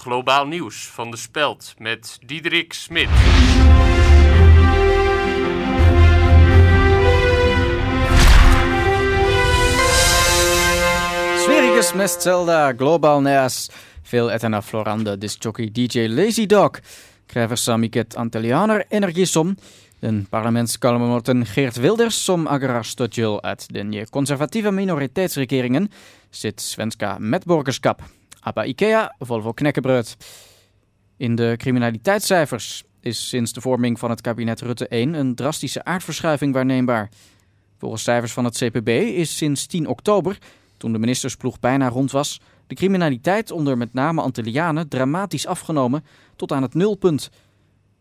Globaal nieuws van de Speld met Diederik Smit. Sveriges mest zelda global neas veel etana floranda disjockey DJ Lazy Dog. Kräver samiket antelianer energisom. Den parlementskalmemoten Geert Wilders som agrar stotjul uit de conservatieve minoriteitsregeringen zit svenska medborgerskap. Abba Ikea, Volvo Knekkenbreut. In de criminaliteitscijfers is sinds de vorming van het kabinet Rutte 1 een drastische aardverschuiving waarneembaar. Volgens cijfers van het CPB is sinds 10 oktober, toen de ministersploeg bijna rond was, de criminaliteit onder met name Antillianen dramatisch afgenomen tot aan het nulpunt.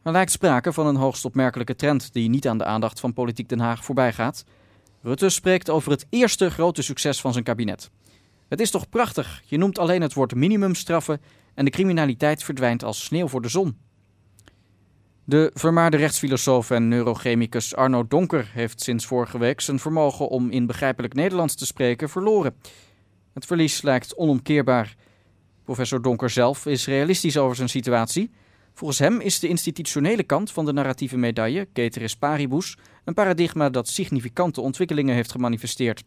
Er lijkt sprake van een hoogst opmerkelijke trend die niet aan de aandacht van Politiek Den Haag voorbij gaat. Rutte spreekt over het eerste grote succes van zijn kabinet. Het is toch prachtig, je noemt alleen het woord minimumstraffen en de criminaliteit verdwijnt als sneeuw voor de zon. De vermaarde rechtsfilosoof en neurochemicus Arno Donker heeft sinds vorige week zijn vermogen om in begrijpelijk Nederlands te spreken verloren. Het verlies lijkt onomkeerbaar. Professor Donker zelf is realistisch over zijn situatie. Volgens hem is de institutionele kant van de narratieve medaille, Ceteris Paribus, een paradigma dat significante ontwikkelingen heeft gemanifesteerd.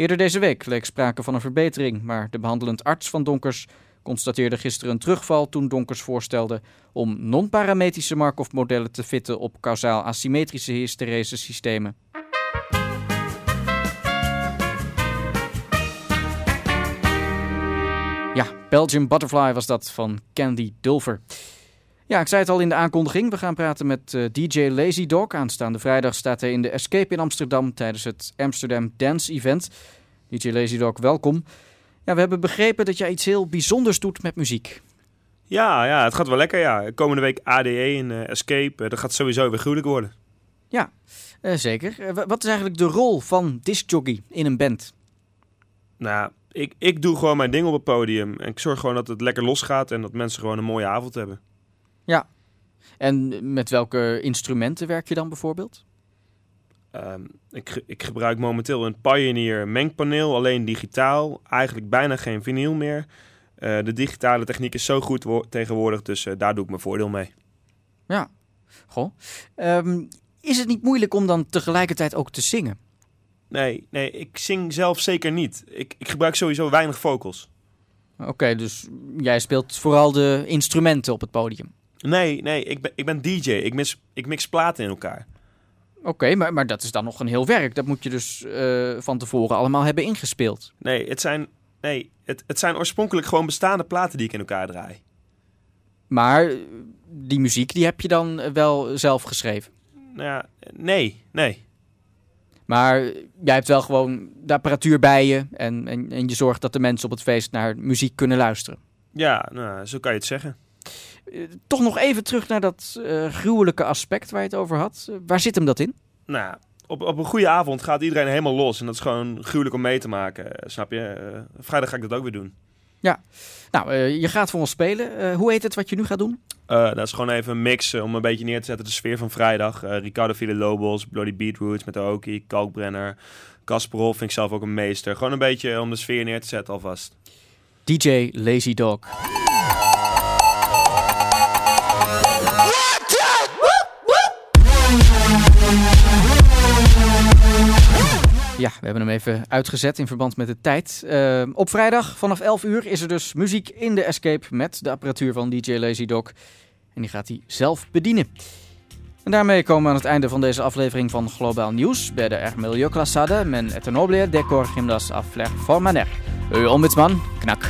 Eerder deze week leek sprake van een verbetering, maar de behandelend arts van Donkers constateerde gisteren een terugval toen Donkers voorstelde om non-parametrische Markov-modellen te fitten op kausaal asymmetrische hysterese systemen. Ja, Belgium Butterfly was dat van Candy Dulver. Ja, ik zei het al in de aankondiging. We gaan praten met uh, DJ Lazy Dog. Aanstaande vrijdag staat hij in de Escape in Amsterdam tijdens het Amsterdam Dance Event. DJ Lazy Dog, welkom. Ja, we hebben begrepen dat jij iets heel bijzonders doet met muziek. Ja, ja het gaat wel lekker. Ja. Komende week ADE in uh, Escape. Uh, dat gaat sowieso weer gruwelijk worden. Ja, zeker. wat is eigenlijk de rol van discjockey in een band? Nou, ik, ik doe gewoon mijn ding op het podium. En ik zorg gewoon dat het lekker losgaat en dat mensen gewoon een mooie avond hebben. Ja. En met welke instrumenten werk je dan bijvoorbeeld? Um, ik, ik, gebruik momenteel een Pioneer mengpaneel, alleen digitaal. Eigenlijk bijna geen vinyl meer. Uh, de digitale techniek is zo goed tegenwoordig, dus uh, daar doe ik mijn voordeel mee. Ja, goh. Um, is het niet moeilijk om dan tegelijkertijd ook te zingen? Nee, nee ik zing zelf zeker niet. Ik, ik gebruik sowieso weinig vocals. Oké, dus jij speelt vooral de instrumenten op het podium? Nee, nee, ik ben, ik ben DJ. Ik mix, ik mix platen in elkaar. Oké, maar, maar dat is dan nog een heel werk. Dat moet je dus uh, van tevoren allemaal hebben ingespeeld. Nee, het zijn, nee het, het zijn oorspronkelijk gewoon bestaande platen die ik in elkaar draai. Maar die muziek, die heb je dan wel zelf geschreven? Nou ja, nee, nee. Maar jij hebt wel gewoon de apparatuur bij je en, en, en je zorgt dat de mensen op het feest naar muziek kunnen luisteren. Ja, nou, zo kan je het zeggen. Toch nog even terug naar dat uh, gruwelijke aspect waar je het over had. Uh, waar zit hem dat in? Nou, op, op een goede avond gaat iedereen helemaal los. En dat is gewoon gruwelijk om mee te maken, snap je? vrijdag ga ik dat ook weer doen. Ja, nou, je gaat voor ons spelen. hoe heet het wat je nu gaat doen? dat is gewoon even een mix om een beetje neer te zetten de sfeer van vrijdag. Ricardo Villalobos, Bloody Beetroots met Aoki, Kalkbrenner, Kasparov vind ik zelf ook een meester. Gewoon een beetje om de sfeer neer te zetten alvast. DJ Lazy Dog. We hebben hem even uitgezet in verband met de tijd. Uh, op vrijdag vanaf 11 uur is er dus muziek in de Escape met de apparatuur van DJ Lazy Dog. En die gaat hij zelf bedienen. En daarmee komen we aan het einde van deze aflevering van Globaal Nieuws. Bij de er milieuklasade men eternobile decor gymnas afleg formaner. Uw ombudsman, knak.